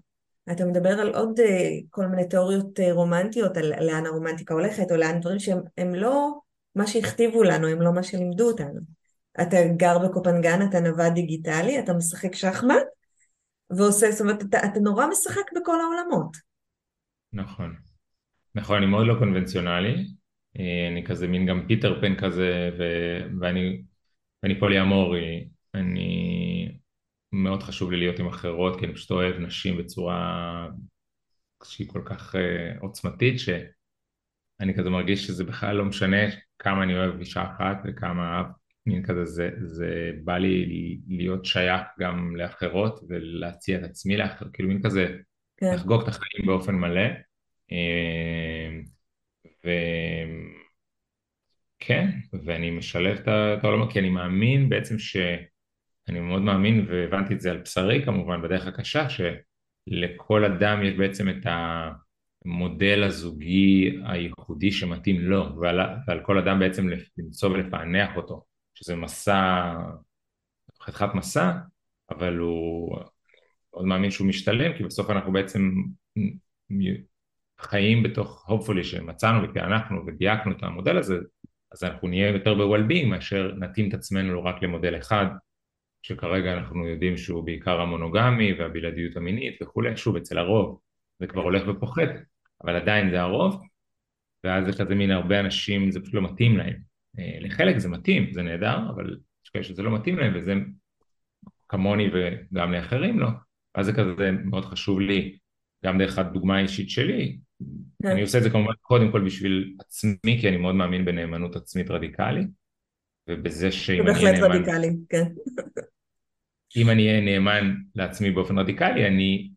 אתה מדבר על עוד uh, כל מיני תיאוריות uh, רומנטיות, על לאן הרומנטיקה הולכת, או לאן דברים שהם לא מה שהכתיבו לנו, הם לא מה שלימדו אותנו. אתה גר בקופנגן, אתה נווד דיגיטלי, אתה משחק שחמט, ועושה, זאת אומרת, אתה, אתה נורא משחק בכל העולמות. נכון. נכון, אני מאוד לא קונבנציונלי, אה, אני כזה מין גם פיטר פן כזה, ו... ואני, ואני פולי אני מאוד חשוב לי להיות עם אחרות, כי אני פשוט אוהב נשים בצורה שהיא כל כך uh, עוצמתית, שאני כזה מרגיש שזה בכלל לא משנה כמה אני אוהב אישה אחת וכמה מין כזה, זה, זה בא לי להיות שייך גם לאחרות ולהציע את עצמי לאחר, כאילו מין כזה כן. לחגוג את החיים באופן מלא. אה, וכן, ואני משלב את העולמות, כי אני מאמין בעצם ש... אני מאוד מאמין והבנתי את זה על בשרי כמובן בדרך הקשה שלכל אדם יש בעצם את המודל הזוגי הייחודי שמתאים לו ועל, ועל כל אדם בעצם למצוא ולפענח אותו שזה מסע, חתיכת מסע אבל הוא מאוד מאמין שהוא משתלם כי בסוף אנחנו בעצם חיים בתוך hopefully שמצאנו ופענחנו ודייקנו את המודל הזה אז אנחנו נהיה יותר ב-well-being מאשר נתאים את עצמנו רק למודל אחד שכרגע אנחנו יודעים שהוא בעיקר המונוגמי והבלעדיות המינית וכולי, שוב אצל הרוב זה כבר הולך ופוחת, אבל עדיין זה הרוב, ואז זה כזה מין הרבה אנשים זה פשוט לא מתאים להם. אה, לחלק זה מתאים, זה נהדר, אבל יש כאלה שזה לא מתאים להם וזה כמוני וגם לאחרים לא, אז זה כזה מאוד חשוב לי, גם דרך הדוגמה האישית שלי. אני עושה את זה כמובן קודם כל בשביל עצמי, כי אני מאוד מאמין בנאמנות עצמית רדיקלית, ובזה שאם אני אהיה נאמן... בהחלט רדיקלי, כן. אם אני אהיה נאמן לעצמי באופן רדיקלי, אני,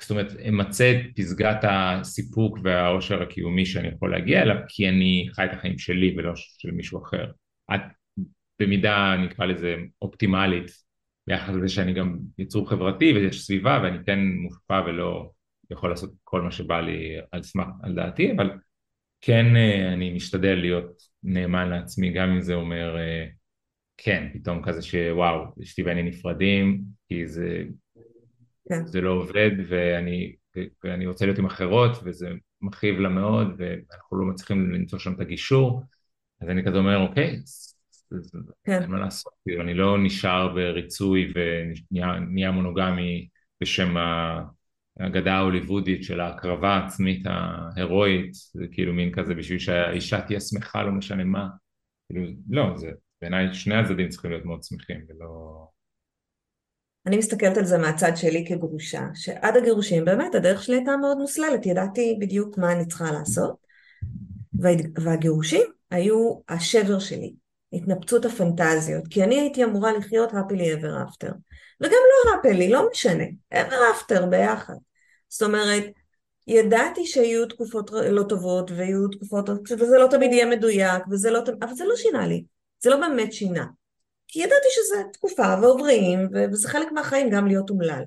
זאת אומרת, אמצה את פסגת הסיפוק והעושר הקיומי שאני יכול להגיע אליו, כי אני חי את החיים שלי ולא של מישהו אחר. את במידה, נקרא לזה, אופטימלית, ביחס לזה שאני גם יצור חברתי ויש סביבה ואני כן מושפע ולא יכול לעשות כל מה שבא לי על סמך, על דעתי, אבל כן אה, אני משתדל להיות נאמן לעצמי, גם אם זה אומר אה, כן, פתאום כזה שוואו, אשתי ואני נפרדים, כי זה, כן. זה לא עובד ואני, ואני רוצה להיות עם אחרות וזה מכאיב לה מאוד ואנחנו לא מצליחים למצוא שם את הגישור, אז אני כזה אומר אוקיי, כן. אין מה לעשות, כאילו אני לא נשאר בריצוי ונהיה מונוגמי בשם האגדה ההוליוודית של ההקרבה העצמית ההירואית, זה כאילו מין כזה בשביל שהאישה תהיה שמחה לא משנה מה, כאילו לא, זה בעיניי שני הצדדים צריכים להיות מאוד שמחים ולא... אני מסתכלת על זה מהצד שלי כגרושה, שעד הגירושים באמת הדרך שלי הייתה מאוד מוסללת, ידעתי בדיוק מה אני צריכה לעשות, והגירושים היו השבר שלי, התנפצות הפנטזיות, כי אני הייתי אמורה לחיות happily ever after, וגם לא happily, לא משנה, ever after ביחד. זאת אומרת, ידעתי שיהיו תקופות לא טובות ויהיו תקופות, וזה לא תמיד יהיה מדויק, וזה לא, אבל זה לא שינה לי. זה לא באמת שינה. כי ידעתי שזה תקופה ועוברים, וזה חלק מהחיים גם להיות אומלל.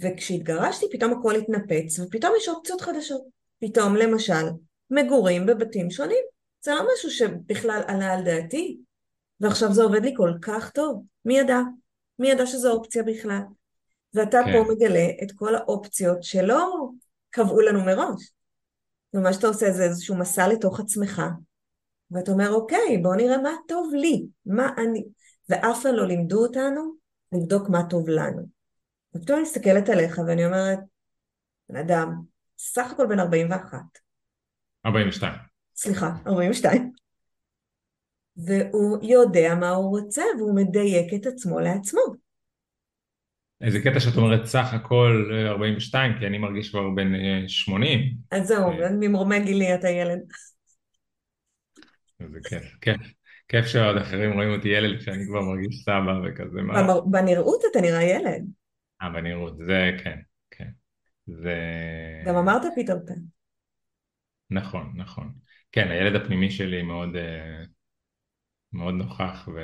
וכשהתגרשתי פתאום הכל התנפץ, ופתאום יש אופציות חדשות. פתאום למשל, מגורים בבתים שונים. זה לא משהו שבכלל עלה על דעתי, ועכשיו זה עובד לי כל כך טוב. מי ידע? מי ידע שזו אופציה בכלל? ואתה כן. פה מגלה את כל האופציות שלא קבעו לנו מראש. ומה שאתה עושה זה איזשהו מסע לתוך עצמך, ואתה אומר, אוקיי, בוא נראה מה טוב לי, מה אני... ואף פעם לא לימדו אותנו לבדוק מה טוב לנו. ופתאום אני מסתכלת עליך ואני אומרת, בן אדם, סך הכל בן 41. 42. סליחה, 42. והוא יודע מה הוא רוצה והוא מדייק את עצמו לעצמו. איזה קטע שאת אומרת סך הכל 42, כי אני מרגיש כבר בן 80. אה, אז זהו, אה. ממרומי גילי אתה ילד. זה כיף, כיף. כיף שעוד אחרים רואים אותי ילד כשאני כבר מרגיש סבא וכזה. בנראות אתה נראה ילד. אה, בנראות, זה כן, כן. זה... גם אמרת פיטר פן. נכון, נכון. כן, הילד הפנימי שלי מאוד, אה, מאוד נוכח ו...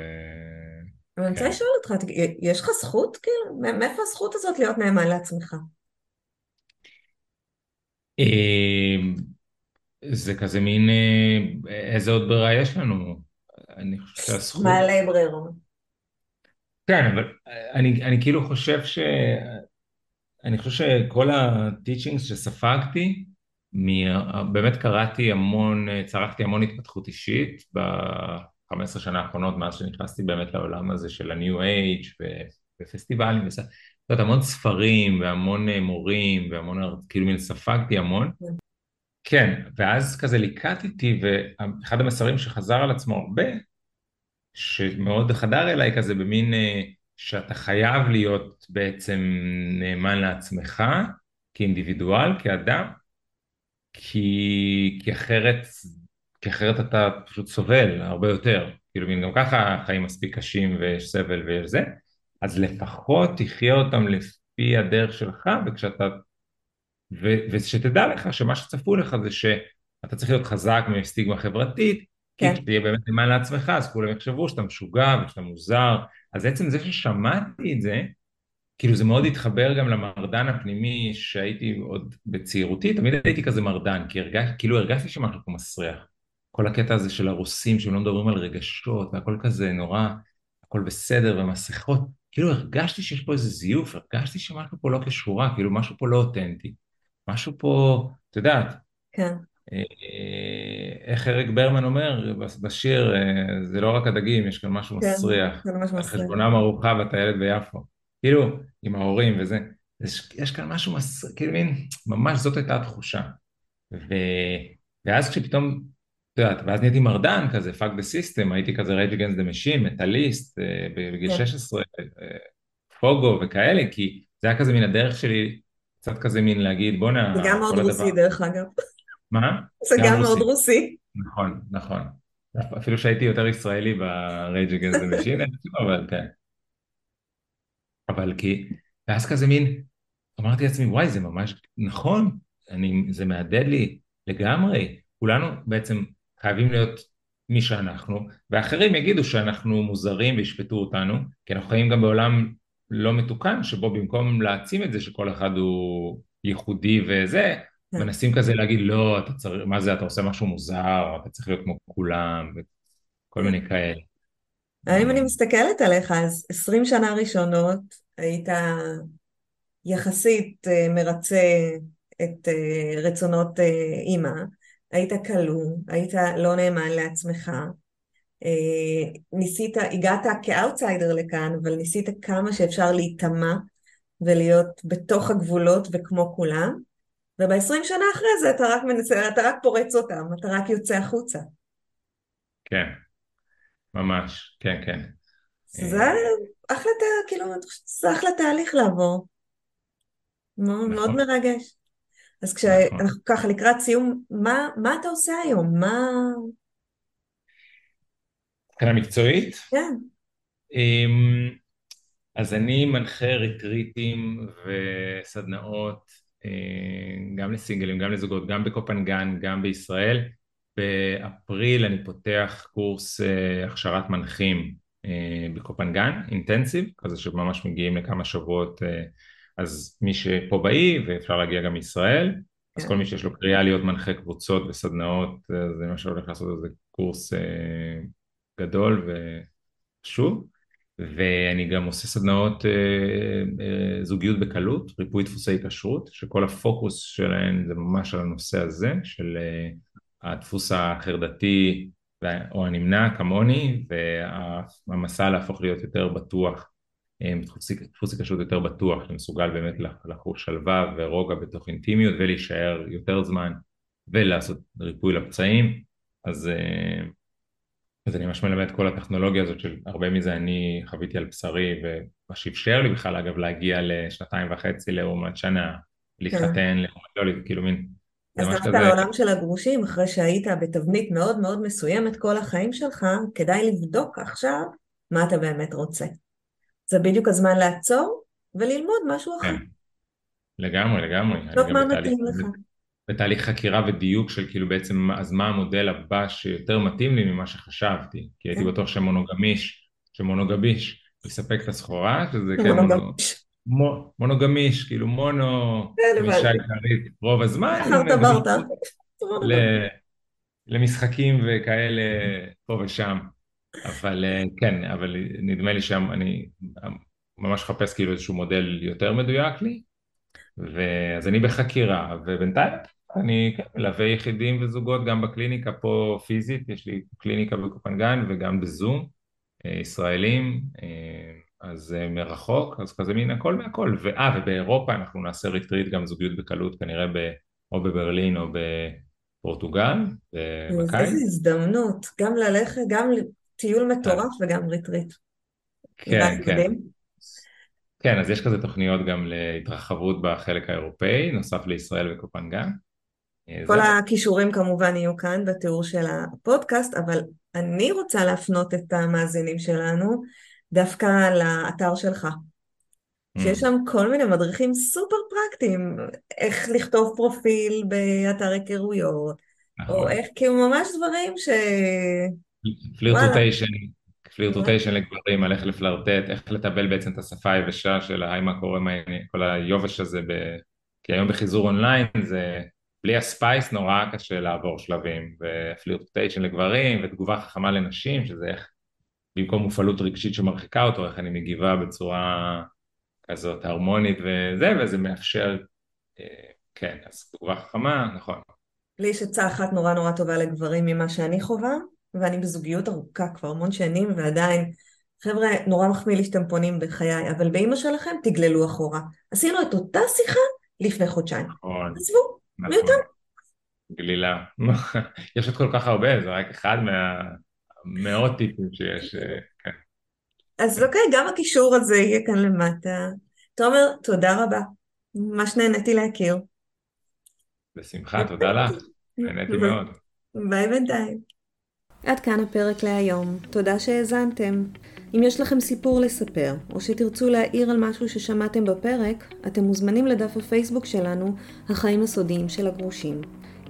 אבל אני רוצה כן. לשאול אותך, יש לך זכות, כאילו? מאיפה הזכות הזאת להיות נאמן לעצמך? אה, זה כזה מין, אה, איזה עוד ברירה יש לנו? אני חושב שהזכות... מעלה ברירה. כן, אבל אני, אני כאילו חושב ש... אני חושב שכל הטיצ'ינגס שספגתי, באמת קראתי המון, צרכתי המון התפתחות אישית ב-15 שנה האחרונות מאז שנכנסתי באמת לעולם הזה של ה-New Age ופסטיבלים, זאת אומרת המון ספרים והמון מורים והמון, כאילו מין ספגתי המון. כן, ואז כזה ליקטתי ואחד המסרים שחזר על עצמו הרבה, שמאוד חדר אליי כזה במין שאתה חייב להיות בעצם נאמן לעצמך כאינדיבידואל, כאדם, כי, כי אחרת, כי אחרת אתה פשוט סובל הרבה יותר, כאילו גם ככה החיים מספיק קשים ויש סבל ויש זה, אז לפחות תחיה אותם לפי הדרך שלך וכשאתה, ו, ושתדע לך שמה שצפו לך זה שאתה צריך להיות חזק מסטיגמה חברתית, כן. כי כשתהיה באמת נאמן לעצמך אז כולם יחשבו שאתה משוגע ושאתה מוזר, אז עצם זה ששמעתי את זה כאילו זה מאוד התחבר גם למרדן הפנימי שהייתי עוד בצעירותי, תמיד הייתי כזה מרדן, כי הרגש, כאילו הרגשתי שמשהו פה מסריח. כל הקטע הזה של הרוסים שהם לא מדברים על רגשות והכל כזה נורא, הכל בסדר ומסכות, כאילו הרגשתי שיש פה איזה זיוף, הרגשתי שמשהו פה לא כשורה, כאילו משהו פה לא אותנטי. משהו פה, את יודעת. כן. אה, איך אריק ברמן אומר בשיר, אה, זה לא רק הדגים, יש כאן משהו כן, מסריח. זה ממש מסריח. על חשבונם ארוחה והטיילת ביפו. כאילו, עם ההורים וזה, יש, יש כאן משהו, מס, כאילו מין, ממש זאת הייתה התחושה. ו, ואז כשפתאום, יודעת, ואז נהייתי מרדן כזה, fuck the system, הייתי כזה Rage Against the Machine, מטאליסט, בגיל 16, כן. אה, פוגו וכאלה, כי זה היה כזה מן הדרך שלי, קצת כזה מין להגיד, בואנה, זה גם מאוד רוסי דרך אגב. מה? זה גם, גם מאוד רוסי. נכון, נכון. אפילו שהייתי יותר ישראלי ב Rage Against the Machine, אבל כן. אבל כי, ואז כזה מין, אמרתי לעצמי, וואי, זה ממש נכון, אני, זה מהדהד לי לגמרי, כולנו בעצם חייבים להיות מי שאנחנו, ואחרים יגידו שאנחנו מוזרים וישפטו אותנו, כי אנחנו חיים גם בעולם לא מתוקן, שבו במקום להעצים את זה שכל אחד הוא ייחודי וזה, כן. מנסים כזה להגיד, לא, אתה צריך, מה זה, אתה עושה משהו מוזר, אתה צריך להיות כמו כולם, וכל מיני כאלה. אם אני מסתכלת עליך, אז עשרים שנה ראשונות היית יחסית אה, מרצה את אה, רצונות אה, אימא, היית כלוא, היית לא נאמן לעצמך, ניסית, הגעת כאוטסיידר לכאן, אבל ניסית כמה שאפשר להיטמע ולהיות בתוך הגבולות וכמו כולם, וב-20 שנה אחרי זה אתה רק, מנסה, אתה רק פורץ אותם, אתה רק יוצא החוצה. כן, ממש, כן, כן. זה אחלה, כאילו, זה אחלה תהליך לעבור. מאוד, נכון. מאוד מרגש. אז כשאנחנו נכון. ככה לקראת סיום, מה, מה אתה עושה היום? מה... מבחינה מקצועית? כן. אמ, אז אני מנחה ריטריטים וסדנאות אה, גם לסינגלים, גם לזוגות, גם בקופנגן, גם בישראל. באפריל אני פותח קורס אה, הכשרת מנחים אה, בקופנגן, אינטנסיב, כזה שממש מגיעים לכמה שבועות, אה, אז מי שפה באי ואפשר להגיע גם מישראל, אז כן. כל מי שיש לו קריאה להיות מנחה קבוצות וסדנאות, זה מה שהולך לעשות איזה קורס גדול וחשוב. ואני גם עושה סדנאות זוגיות בקלות, ריפוי דפוסי התעשרות, שכל הפוקוס שלהן זה ממש על הנושא הזה, של הדפוס החרדתי או הנמנע כמוני, והמסע להפוך להיות יותר בטוח, אה, דפוס התקשרות יותר בטוח, שמסוגל באמת לחוש שלווה ורוגע בתוך אינטימיות ולהישאר יותר זמן ולעשות ריפוי לפצעים, אז, אה, אז אני ממש מלמד כל הטכנולוגיה הזאת של הרבה מזה אני חוויתי על בשרי ומה שאפשר לי בכלל אגב להגיע לשנתיים וחצי לעומת שנה, להתחתן, כן. לא, כאילו מין אז דווקא העולם של הגרושים, אחרי שהיית בתבנית מאוד מאוד מסוימת כל החיים שלך, כדאי לבדוק עכשיו מה אתה באמת רוצה. זה בדיוק הזמן לעצור וללמוד משהו אחר. כן, לגמרי, לגמרי. לבדוק מה מתאים לך. בתהליך חקירה ודיוק של כאילו בעצם, אז מה המודל הבא שיותר מתאים לי ממה שחשבתי. כי הייתי כן. בטוח שמונוגמיש, שמונוגביש יספק את הסחורה, שזה כן... מונוגמיש. מונוגמיש, כאילו מונו, כן, אישה עיקרית רוב הזמן. למשחקים וכאלה פה ושם. אבל אה, כן, אבל נדמה לי שאני ממש מחפש כאילו איזשהו מודל יותר מדויק לי, ואז אני בחקירה, ובינתיים אני כן, מלווה יחידים וזוגות גם בקליניקה פה פיזית, יש לי קליניקה בקופנגן וגם בזום, אה, ישראלים, אה, אז מרחוק, אז כזה מין הכל מהכל, ואה, ובאירופה אנחנו נעשה ריטריט גם זוגיות בקלות, כנראה ב, או בברלין או בפורטוגל, בקיץ. איזה הזדמנות, גם ללכת, גם טיול מטורף וגם ריטריט. כן, כן. כן, אז יש כזה תוכניות גם להתרחבות בחלק האירופאי, נוסף לישראל וקופנגן. אה, כל זה... הקישורים כמובן יהיו כאן בתיאור של הפודקאסט, אבל אני רוצה להפנות את המאזינים שלנו דווקא לאתר שלך. Mm. שיש שם כל מיני מדריכים סופר פרקטיים, איך לכתוב פרופיל באתר היכרויות, נכון. או איך, כאילו ממש דברים ש... flirtotation, flirtotation לגברים, על איך לפלרטט, איך לתבל בעצם את השפה היבשה של היי מה קורה, כל היובש הזה, ב... כי היום בחיזור אונליין זה בלי הספייס נורא קשה לעבור שלבים, ופלירטוטיישן לגברים, ותגובה חכמה לנשים, שזה איך במקום מופעלות רגשית שמרחיקה אותו, איך אני מגיבה בצורה כזאת הרמונית וזה, וזה מאפשר, אה, כן, אז תגובה חכמה, נכון. לי יש עצה אחת נורא נורא טובה לגברים ממה שאני חווה, ואני בזוגיות ארוכה כבר המון שנים, ועדיין, חבר'ה, נורא מחמיא לי שאתם פונים בחיי, אבל באימא שלכם תגללו אחורה. עשינו את אותה שיחה לפני חודשיים. נכון. עזבו, נכון. מיותר. גלילה. (laughs) יש עוד כל כך הרבה, זה רק אחד מהמאות טיפים שיש, אה, כן. אז אוקיי, גם הקישור הזה יהיה כאן למטה. תומר, תודה רבה. ממש נהניתי להכיר. בשמחה, תודה לך. (laughs) נהניתי מאוד. ביי בינתיים. עד כאן הפרק להיום. תודה שהאזנתם. אם יש לכם סיפור לספר, או שתרצו להעיר על משהו ששמעתם בפרק, אתם מוזמנים לדף הפייסבוק שלנו, החיים הסודיים של הגרושים.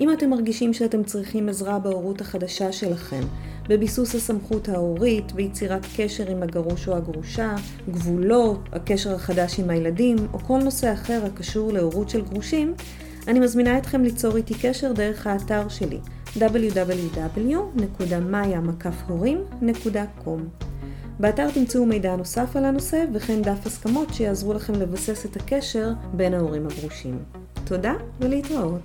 אם אתם מרגישים שאתם צריכים עזרה בהורות החדשה שלכם, בביסוס הסמכות ההורית, ביצירת קשר עם הגרוש או הגרושה, גבולות, הקשר החדש עם הילדים, או כל נושא אחר הקשור להורות של גרושים, אני מזמינה אתכם ליצור איתי קשר דרך האתר שלי www.maya.com באתר תמצאו מידע נוסף על הנושא וכן דף הסכמות שיעזרו לכם לבסס את הקשר בין ההורים הגרושים. תודה ולהתראות.